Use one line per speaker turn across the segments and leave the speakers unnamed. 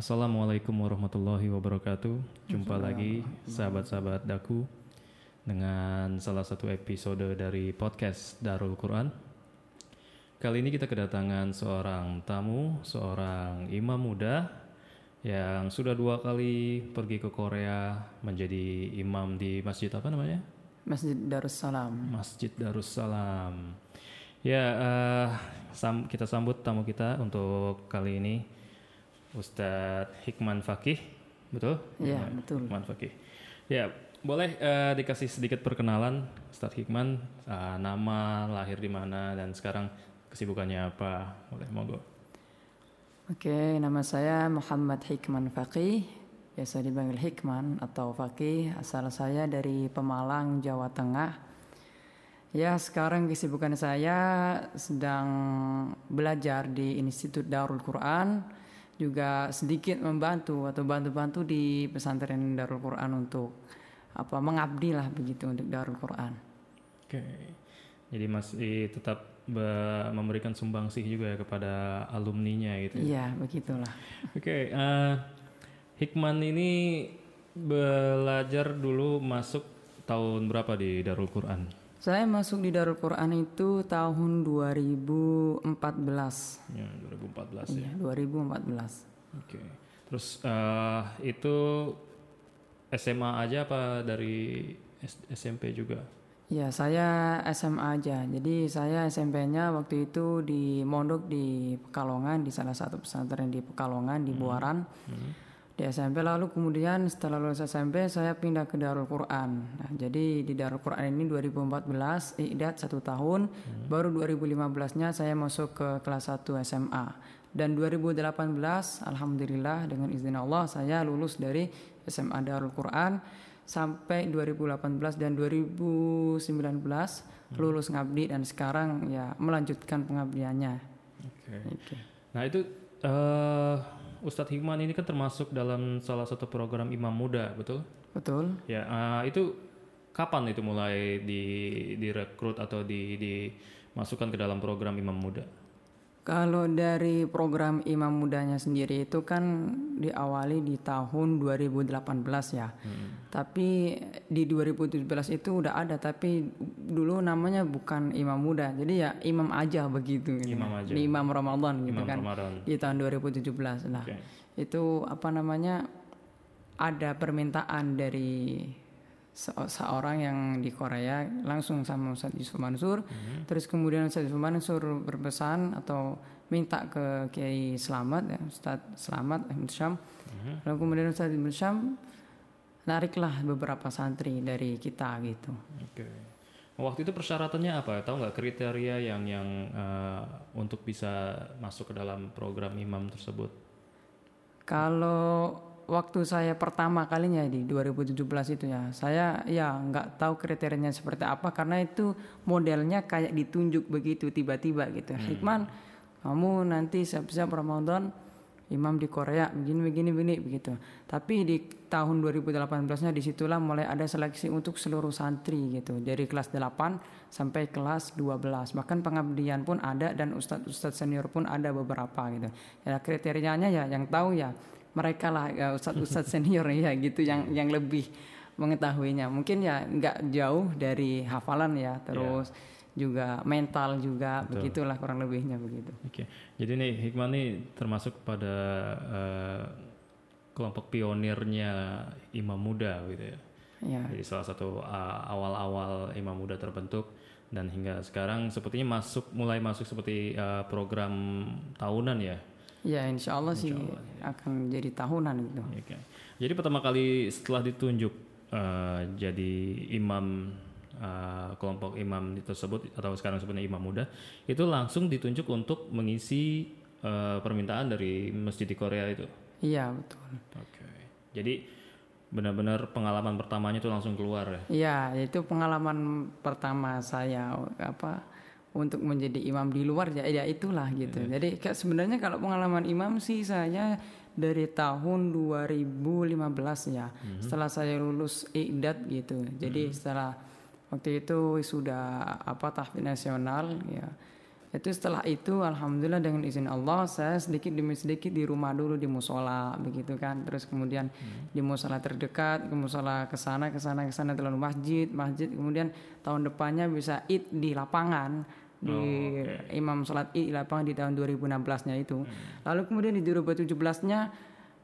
Assalamualaikum warahmatullahi wabarakatuh. Jumpa lagi sahabat-sahabat daku dengan salah satu episode dari podcast Darul Quran. Kali ini kita kedatangan seorang tamu, seorang imam muda yang sudah dua kali pergi ke Korea menjadi imam di masjid apa namanya?
Masjid Darussalam.
Masjid Darussalam. Ya, eh, sam- kita sambut tamu kita untuk kali ini Ustadz Hikman Fakih, betul?
Iya,
Hikman-
betul.
Hikman Fakih. Ya, boleh eh, dikasih sedikit perkenalan Ustadz Hikman, eh, nama, lahir di mana, dan sekarang kesibukannya apa? Boleh, monggo.
Oke, nama saya Muhammad Hikman Faqih, biasa dipanggil Hikman atau Faqih. Asal saya dari Pemalang, Jawa Tengah. Ya, sekarang kesibukan saya sedang belajar di Institut Darul Quran, juga sedikit membantu atau bantu-bantu di pesantren Darul Quran untuk apa mengabdi lah begitu untuk Darul Quran.
Oke, jadi masih tetap be- memberikan sumbangsih juga ya kepada alumninya gitu. ya?
Iya, begitulah.
Oke, eh, Hikman ini belajar dulu masuk tahun berapa di Darul Quran?
Saya masuk di Darul Quran itu tahun 2014.
Ya, 2014 ya.
Iya, 2014.
Oke. Terus eh, itu SMA aja apa dari SMP juga?
Ya, saya SMA aja. Jadi saya SMP-nya waktu itu di Mondok di Pekalongan di salah satu pesantren di Pekalongan di Buaran. Di SMP lalu kemudian setelah lulus SMP saya pindah ke Darul Quran. Nah, jadi di Darul Quran ini 2014 idat satu tahun, baru 2015-nya saya masuk ke kelas 1 SMA. Dan 2018 alhamdulillah dengan izin Allah saya lulus dari SMA Darul Quran sampai 2018 dan 2019 lulus ngabdi dan sekarang ya melanjutkan pengabdiannya.
Oke.
Oke.
Nah itu eh, Ustadz Hikman ini kan termasuk dalam salah satu program Imam Muda, betul?
Betul?
Ya, eh, itu kapan itu mulai di direkrut atau di dimasukkan ke dalam program Imam Muda?
Kalau dari program Imam Mudanya sendiri itu kan diawali di tahun 2018 ya. Tapi di 2017 itu udah ada tapi dulu namanya bukan Imam Muda. Jadi ya imam aja begitu gitu.
Imam aja.
Di Imam Ramadan gitu
Imam
kan.
Ramadan.
Di tahun 2017. Nah,
Oke.
itu apa namanya? ada permintaan dari se- seorang yang di Korea langsung sama Ustadz Yusuf Mansur. Terus kemudian Ustadz Yusuf Mansur berpesan atau minta ke Kiai Selamat ya, Ustadz Selamat Ahmad Syam. Lalu kemudian Ustadz Ahmad Syam nariklah beberapa santri dari kita gitu.
Oke. Waktu itu persyaratannya apa? Tahu nggak kriteria yang yang eh, untuk bisa masuk ke dalam program imam tersebut?
Kalau waktu saya pertama kalinya di 2017 itu ya, saya ya nggak tahu kriterianya seperti apa karena itu modelnya kayak ditunjuk begitu tiba-tiba gitu. Hikman, kamu nanti siap-siap Ramadan imam di Korea begini begini begini begitu. Tapi di tahun 2018-nya di situlah mulai ada seleksi untuk seluruh santri gitu. Dari kelas 8 sampai kelas 12. Bahkan pengabdian pun ada dan ustadz-ustadz senior pun ada beberapa gitu. Ya kriterianya ya yang tahu ya mereka lah ya, ustadz-ustadz senior ya gitu yang yang lebih mengetahuinya. Mungkin ya nggak jauh dari hafalan ya terus juga mental juga begitulah kurang lebihnya begitu.
Oke. Jadi nih Hikman nih termasuk pada eh, kelompok pionirnya imam muda gitu ya.
Ya.
Jadi salah satu uh, awal-awal imam muda terbentuk dan hingga sekarang sepertinya masuk mulai masuk seperti uh, program tahunan ya.
Ya insya Allah sih akan jadi tahunan gitu.
Oke. Jadi pertama kali setelah ditunjuk uh, jadi imam uh, kelompok imam tersebut atau sekarang sebenarnya imam muda itu langsung ditunjuk untuk mengisi uh, permintaan dari masjid di Korea itu.
Iya betul.
Oke. Jadi benar-benar pengalaman pertamanya itu langsung keluar ya.
Iya itu pengalaman pertama saya apa untuk menjadi imam di luar ya, ya itulah gitu. Jadi kayak sebenarnya kalau pengalaman imam sih saya dari tahun 2015 ya. Setelah saya lulus idat gitu. Jadi setelah waktu itu sudah apa tahfidz nasional ya Itu setelah itu alhamdulillah dengan izin Allah saya sedikit demi sedikit di rumah dulu di musola begitu kan. Terus kemudian di musola terdekat, ke musola ke sana ke sana ke sana terlalu masjid, masjid kemudian tahun depannya bisa id di lapangan di imam sholat id di lapangan di tahun 2016-nya itu. Lalu kemudian di 2017-nya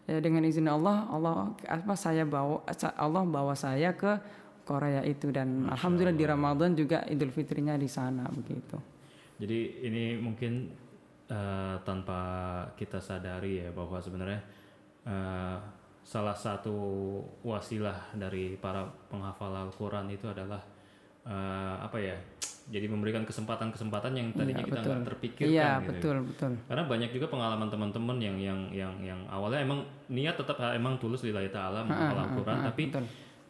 ya dengan izin Allah Allah apa saya bawa Allah bawa saya ke Korea itu dan alhamdulillah di Ramadan juga Idul Fitrinya di sana begitu.
Jadi ini mungkin uh, tanpa kita sadari ya bahwa sebenarnya uh, salah satu wasilah dari para penghafal Al-Quran itu adalah uh, apa ya? Jadi memberikan kesempatan-kesempatan yang tadinya
Iya,
kita nggak terpikirkan
Iya
gitu.
betul betul.
Karena banyak juga pengalaman teman-teman yang yang yang yang awalnya emang niat tetap emang tulus lillahi taala menghafal Al-Quran tapi
betul.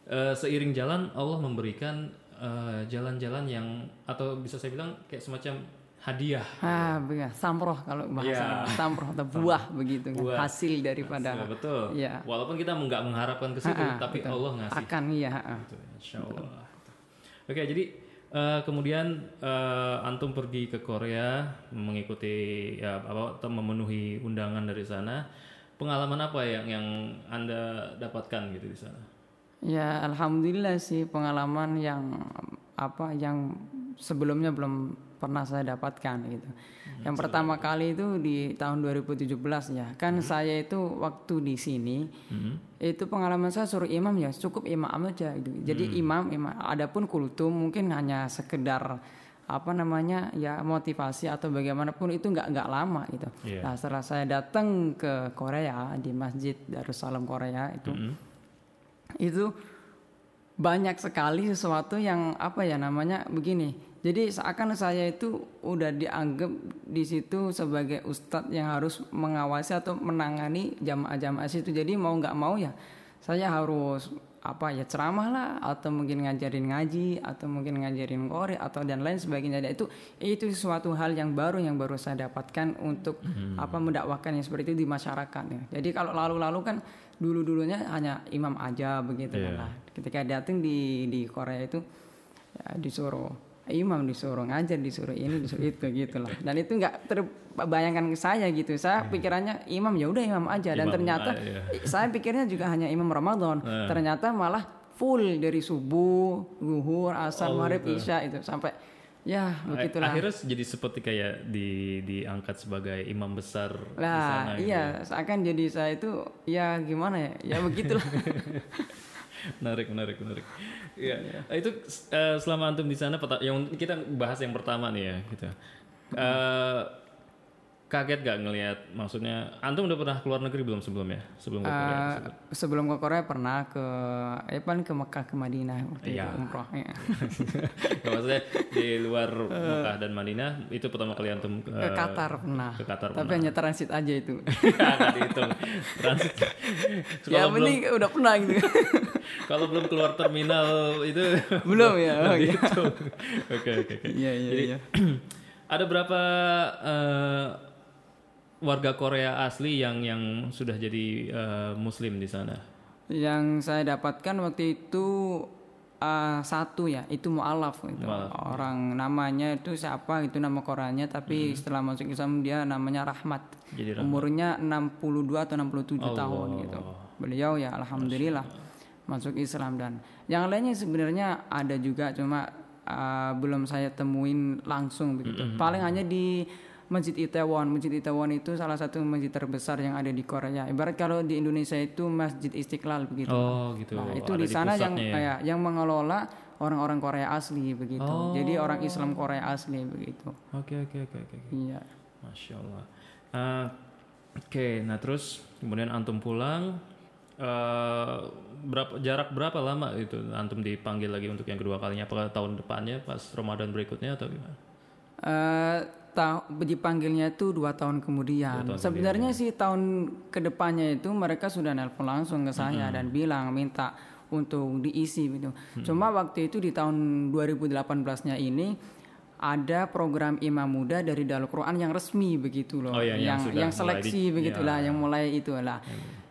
eh, seiring jalan Allah memberikan eh, jalan-jalan yang atau bisa saya bilang kayak semacam hadiah
Ah, benar. Samroh kalau bahasa
Iya.
samroh atau buah begitu kan.
Buah.
Hasil daripada
Ya, betul.
Iya.
Walaupun kita nggak mengharapkan ke situ, tapi
betul.
Allah ngasih.
akan iya.
Gitu, Insya Allah. Oke, jadi eh, kemudian eh, antum pergi ke Korea mengikuti ya apa atau memenuhi undangan dari sana. Pengalaman apa yang yang anda dapatkan gitu di sana?
Ya alhamdulillah sih pengalaman yang apa yang sebelumnya belum pernah saya dapatkan gitu.
Hmm,
Yang pertama kali itu di tahun 2017 ya. Kan saya itu waktu di sini
Hmm.
itu pengalaman saya suruh imam ya cukup imam aja gitu. Jadi
Hmm.
imam imam adapun kultum mungkin hanya sekedar apa namanya ya motivasi atau bagaimanapun itu nggak nggak lama gitu.
Iya.
Nah setelah saya datang ke Korea di Masjid Darussalam Korea itu
Hmm.
itu banyak sekali sesuatu yang apa ya namanya begini. Jadi seakan saya itu udah dianggap di situ sebagai ustadz yang harus mengawasi atau menangani jamaah-jamaah situ. Jadi mau nggak mau ya saya harus apa ya ceramah lah atau mungkin ngajarin ngaji atau mungkin ngajarin kore atau dan lain sebagainya. Dan itu itu suatu hal yang baru yang baru saya dapatkan untuk apa mendakwakan yang seperti itu di masyarakat ya. Jadi kalau lalu-lalu kan dulu-dulunya hanya imam aja begitu
Iya.
kan. Nah, ketika datang di di Korea itu ya, disuruh imam disuruh ngajar disuruh ini disuruh itu gitu lah dan itu nggak terbayangkan ke saya gitu. Saya pikirannya imam ya udah imam aja. Dan
Imam,
ternyata
iya.
saya pikirnya juga hanya imam Ramadan. Ternyata malah full dari subuh zuhur asar
Oh,
maghrib
gitu.
isya itu. Sampai ya begitulah.
Akhirnya jadi seperti kayak di diangkat sebagai imam besar di
lah
sana. gitu.
iya seakan jadi saya itu ya gimana ya? Ya begitulah
menarik menarik menarik. Iya. Nah, itu eh, selama antum di sana yang kita bahas yang pertama nih ya gitu. Eh, kaget gak ngelihat maksudnya antum udah pernah keluar negeri belum sebelumnya sebelum ke Korea
Eh, sebelum ke Korea pernah ke eh paling ke Mekah ke Madinah waktu
Iya.
itu umroh ya.
Maksudnya di luar Mekah dan Madinah itu pertama kali antum
ke
eh,
Qatar pernah.
ke Qatar
tapi hanya transit aja itu.
Nggak dihitung. Transit.
Ya penting udah pernah gitu
kalau belum keluar terminal itu
belum ya? Oh, iya.
gitu. Oke oke oke.
Iya iya iya.
ada berapa eh, warga Korea asli yang yang sudah jadi eh, Muslim di sana?
yang saya dapatkan waktu itu eh, satu ya itu mualaf itu orang namanya itu siapa itu nama Koreanya tapi setelah masuk Islam dia namanya Rahmat.
Jadi
umurnya 62 atau 67 tahun gitu. Beliau ya alhamdulillah masuk Islam dan yang lainnya sebenarnya ada juga cuma uh, belum saya temuin langsung begitu paling hanya di Masjid Itaewon Masjid Itaewon itu salah satu masjid terbesar yang ada di Korea ibarat kalau di Indonesia itu Masjid Istiqlal begitu
Oh gitu.
Nah, itu
Ada
di sana yang
pusatnya ya?
kayak yang mengelola orang-orang Korea asli begitu. Jadi orang Islam Korea asli begitu.
Oke oke oke oke. oke.
Iya.
Masya Allah. Eh, Oke, nah terus kemudian antum pulang. Eh berapa jarak berapa lama itu antum dipanggil lagi untuk yang kedua kalinya? Apakah tahun depannya pas Ramadan berikutnya atau gimana?
Eh ta- dipanggilnya itu dua tahun kemudian. Sebenarnya sih tahun ke depannya itu mereka sudah nelpon langsung ke saya dan bilang minta untuk diisi gitu. Cuma waktu itu di tahun 2018-nya ini ada program imam muda dari Darul Quran yang resmi begitu loh,
Oh, iya, yang
yang yang seleksi
di-
begitulah, yang mulai itu lah.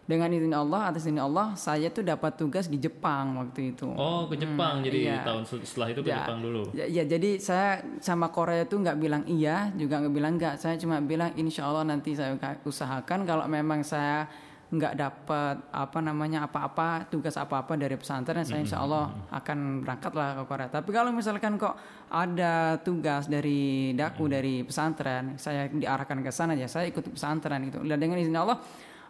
Dengan izin Allah atas izin Allah saya tuh dapat tugas di Jepang waktu itu.
Oh ke Jepang jadi
iya.
tahun setelah itu ke
Ya.
Jepang dulu.
Ya, ya, jadi saya sama Korea tuh nggak bilang iya juga nggak bilang enggak. Saya cuma bilang insya Allah nanti saya usahakan kalau memang saya nggak dapat apa namanya apa-apa tugas apa-apa dari pesantren saya insya Allah akan berangkatlah ke Korea. Tapi kalau misalkan kok ada tugas dari daku dari pesantren saya diarahkan ke sana ya saya ikut pesantren gitu. Dan dengan izin Allah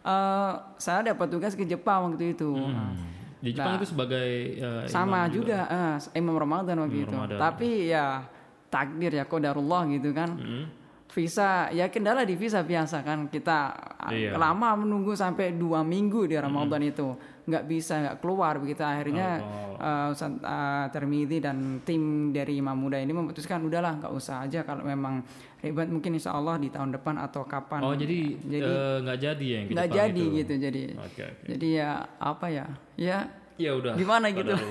eh, saya dapat tugas ke Jepang waktu itu. Nah,
Di Jepang itu sebagai eh,
sama
imam
juga, eh, imam Ramadan waktu itu.
Ramadan.
Tapi ya takdir ya qadarullah gitu kan. Visa ya kendala di visa biasa kan kita ah,
Iya.
lama menunggu sampai dua minggu di Ramadan itu nggak bisa nggak keluar begitu akhirnya
Oh.
eh, Ustaz eh, Termidi dan tim dari Imam Muda ini memutuskan udahlah nggak usah aja kalau memang ribet mungkin insya Allah di tahun depan atau kapan
Oh jadi
Jadi-
eh, nggak jadi ya
nggak jadi
itu?
gitu jadi
Oke oke.
jadi ya apa ya ya
Ya udah.
Gimana gitu?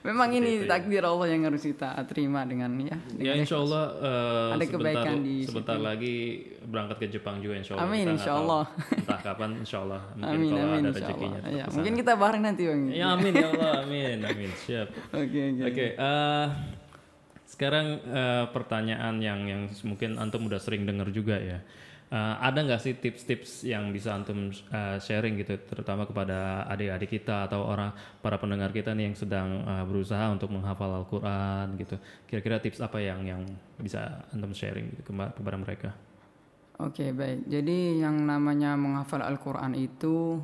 Emang
memang ini
itu ya.
takdir Allah yang harus kita terima dengan ya
Ya insya Allah eh,
Ada
sebentar,
kebaikan di
sebentar lagi berangkat ke Jepang juga insya Allah.
Amin,
Kita nggak
insya
tahu
Allah.
Entah kapan insya Allah. Mungkin
amin
kalau
amin
ada
insya
rezekinya.
Ya, mungkin kita bareng nanti bang
Ya amin ya Allah amin amin siap.
oke oke
Oke, eh, sekarang eh, pertanyaan yang yang mungkin antum udah sering dengar juga ya. Eh, ada nggak sih tips-tips yang bisa antum eh, sharing gitu, terutama kepada adik-adik kita atau orang para pendengar kita nih yang sedang eh, berusaha untuk menghafal Al-Quran gitu. Kira-kira tips apa yang yang bisa antum sharing gitu kepada mereka?
Oke baik. Jadi yang namanya menghafal Al-Quran itu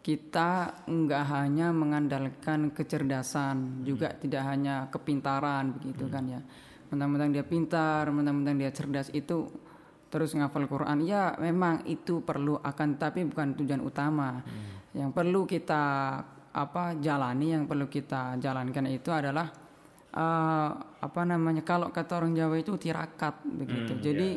kita nggak hanya mengandalkan kecerdasan, juga tidak hanya kepintaran begitu kan ya. Mentang-mentang dia pintar, mentang-mentang dia cerdas itu terus menghafal Quran ya memang itu perlu akan tapi bukan tujuan utama. Yang perlu kita apa jalani, yang perlu kita jalankan itu adalah eh, apa namanya kalau kata orang Jawa itu tirakat begitu. Jadi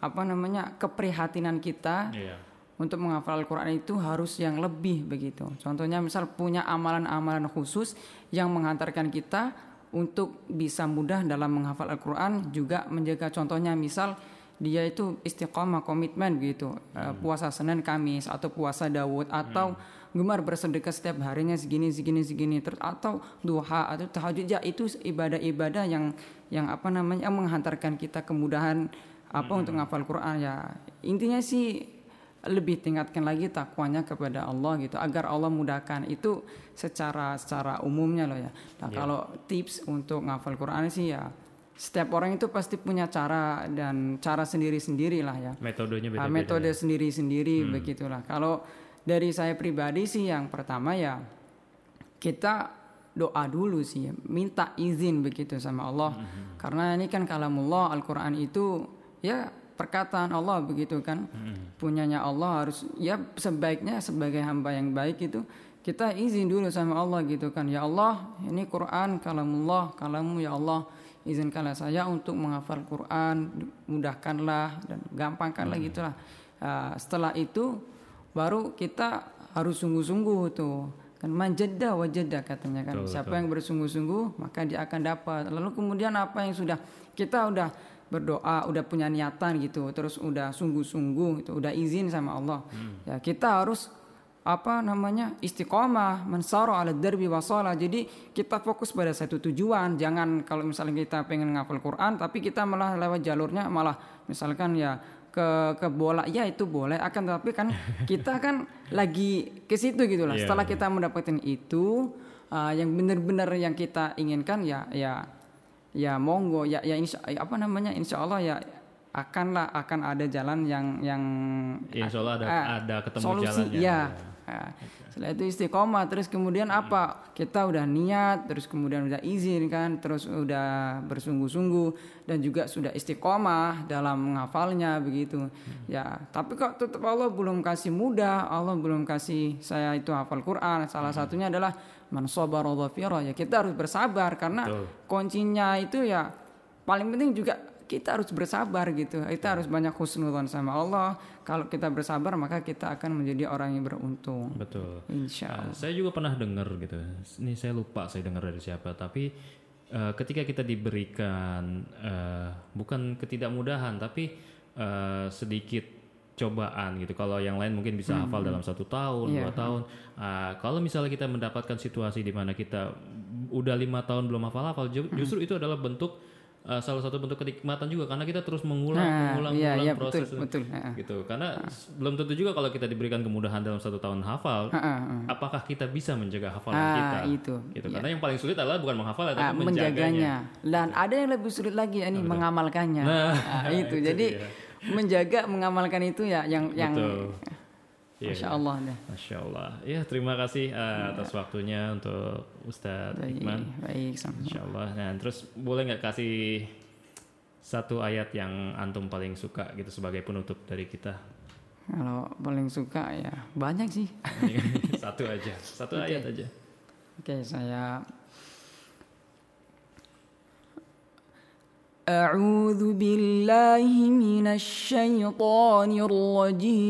apa namanya keprihatinan kita
Iya.
untuk menghafal Al-Quran itu harus yang lebih begitu. Contohnya misal punya amalan-amalan khusus yang menghantarkan kita untuk bisa mudah dalam menghafal Al-Quran juga menjaga contohnya misal dia itu istiqomah komitmen gitu. Eh, puasa Senin Kamis atau puasa Dawud atau gemar bersedekah setiap harinya segini segini segini. Terus atau duha atau tahajud. Ya itu ibadah-ibadah yang yang apa namanya yang menghantarkan kita kemudahan apa untuk menghafal Quran. Ya intinya sih lebih tingkatkan lagi takwanya kepada Allah gitu agar Allah mudahkan. Itu secara secara umumnya loh ya. Nah kalau tips untuk ngafal Quran sih ya setiap orang itu pasti punya cara dan cara sendiri-sendiri lah ya.
Metodenya
Ah,
beda-beda.
metode sendiri-sendiri begitulah. Kalau dari saya pribadi sih yang pertama ya kita doa dulu sih, ya. minta izin begitu sama Allah. Karena ini kan kalamullah Al-Qur'an itu ya perkataan Allah begitu kan. Punyanya Allah harus ya sebaiknya sebagai hamba yang baik itu kita izin dulu sama Allah gitu kan. Ya Allah, ini Quran kalamullah, kalamu ya Allah izinkanlah saya untuk menghafal Quran, mudahkanlah dan gampangkanlah gitulah. Nah, setelah itu baru kita harus sungguh-sungguh tuh. Kan manjada wajada katanya kan. Siapa yang bersungguh-sungguh maka dia akan dapat. Lalu kemudian apa yang sudah kita udah berdoa udah punya niatan gitu terus udah sungguh-sungguh itu udah izin sama Allah. Ya kita harus apa namanya istiqomah mensaro ala derbi wasala jadi kita fokus pada satu tujuan. Jangan kalau misalnya kita pengen ngapal Quran tapi kita malah lewat jalurnya malah misalkan ya ke ke bola. Ya itu boleh akan tapi kan kita kan lagi ke situ gitu lah.
Iya,
setelah kita mendapatkan itu uh, yang benar-benar yang kita inginkan ya ya ya monggo ya ya insya, apa namanya insya Allah ya akanlah akan ada jalan yang yang
Ya, insya Allah ada
Ah,
ada ketemu
solusi.
jalannya.
ya Setelah itu istiqomah terus kemudian apa? Kita udah niat terus kemudian udah izin kan terus udah bersungguh-sungguh dan juga sudah istiqomah dalam menghafalnya begitu. Ya tapi kok tetap Allah belum kasih mudah Allah belum kasih saya itu hafal Quran. Salah satunya adalah man sabara dhafira. ya kita harus bersabar karena
Betul.
kuncinya itu ya paling penting juga kita harus bersabar gitu. Kita harus banyak husnudzon sama Allah. Kalau kita bersabar maka kita akan menjadi orang yang beruntung.
Betul.
Insya
Uh,
Allah.
saya juga pernah dengar gitu. Ini saya lupa saya dengar dari siapa. Tapi uh, ketika kita diberikan uh, bukan ketidakmudahan, tapi uh, sedikit cobaan gitu. Kalau yang lain mungkin bisa hafal dalam satu tahun,
Iya.
dua tahun. Ah, kalau misalnya kita mendapatkan situasi di mana kita udah lima tahun belum hafal-hafal, ju- justru itu adalah bentuk ah, salah satu bentuk kenikmatan juga karena kita terus mengulang,
Nah,
mengulang,
iya,
mengulang
iya, betul,
proses
betul. Heeh.
gitu. Karena s- belum tentu juga kalau kita diberikan kemudahan dalam satu tahun hafal,
Heeh, heeh.
apakah kita bisa menjaga hafalan
Ah,
kita?
itu.
Gitu. Karena yang paling sulit adalah bukan menghafal, tapi
Ah,
menjaganya.
menjaganya. Dan ada yang lebih sulit lagi ini mengamalkannya.
Nah,
Ah, itu. Jadi menjaga mengamalkan itu ya yang yang
Betul. Iya,
Masya Allah dah.
Masya Allah. Ya terima kasih uh, atas waktunya untuk Ustadz
Baik,
Hikman.
baik sama.
Insya Allah. Nah terus boleh nggak kasih satu ayat yang antum paling suka gitu sebagai penutup dari kita?
Kalau paling suka ya banyak sih.
satu aja, satu ayat aja.
Oke, saya أعوذ بالله من الشيطان الرجيم.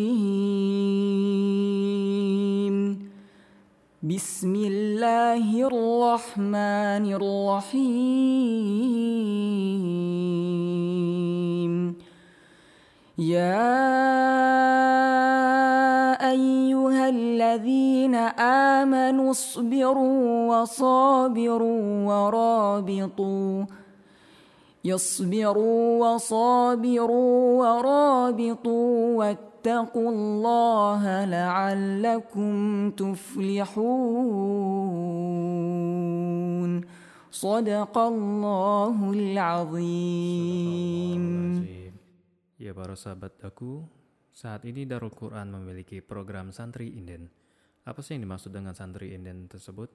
بسم الله الرحمن الرحيم. يا أيها الذين آمنوا اصبروا وصابروا ورابطوا. يصبروا وصابروا ورابطوا واتقوا الله لعلكم تفلحون صدق الله العظيم
Astagfirullahaladzim. Ya para sahabat aku, saat ini Darul Quran memiliki program Santri Inden. Apa sih yang dimaksud dengan Santri Inden tersebut?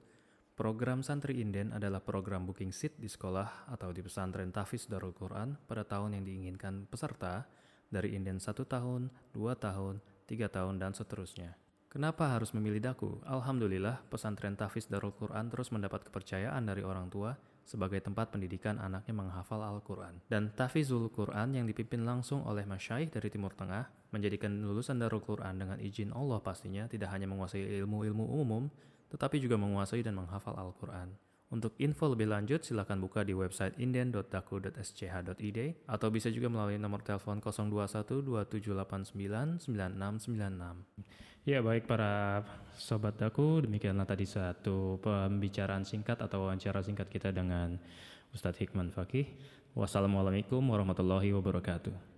Program Santri Inden adalah program booking seat di sekolah atau di pesantren Tafiz Darul Quran pada tahun yang diinginkan peserta dari Inden 1 tahun, 2 tahun, 3 tahun, dan seterusnya. Kenapa harus memilih Daku? Alhamdulillah, pesantren Tafiz Darul Quran terus mendapat kepercayaan dari orang tua sebagai tempat pendidikan anaknya menghafal Al-Quran. Dan Tafizul Quran yang dipimpin langsung oleh masyaikh dari Timur Tengah menjadikan lulusan Darul Quran dengan izin Allah pastinya tidak hanya menguasai ilmu-ilmu umum, tetapi juga menguasai dan menghafal Al-Quran. Untuk info lebih lanjut, silakan buka di website inden.daku.sch.id atau bisa juga melalui nomor telepon 021-2789-9696. Ya baik para sobat daku, demikianlah tadi satu pembicaraan singkat atau wawancara singkat kita dengan Ustadz Hikman Fakih. Wassalamualaikum warahmatullahi wabarakatuh.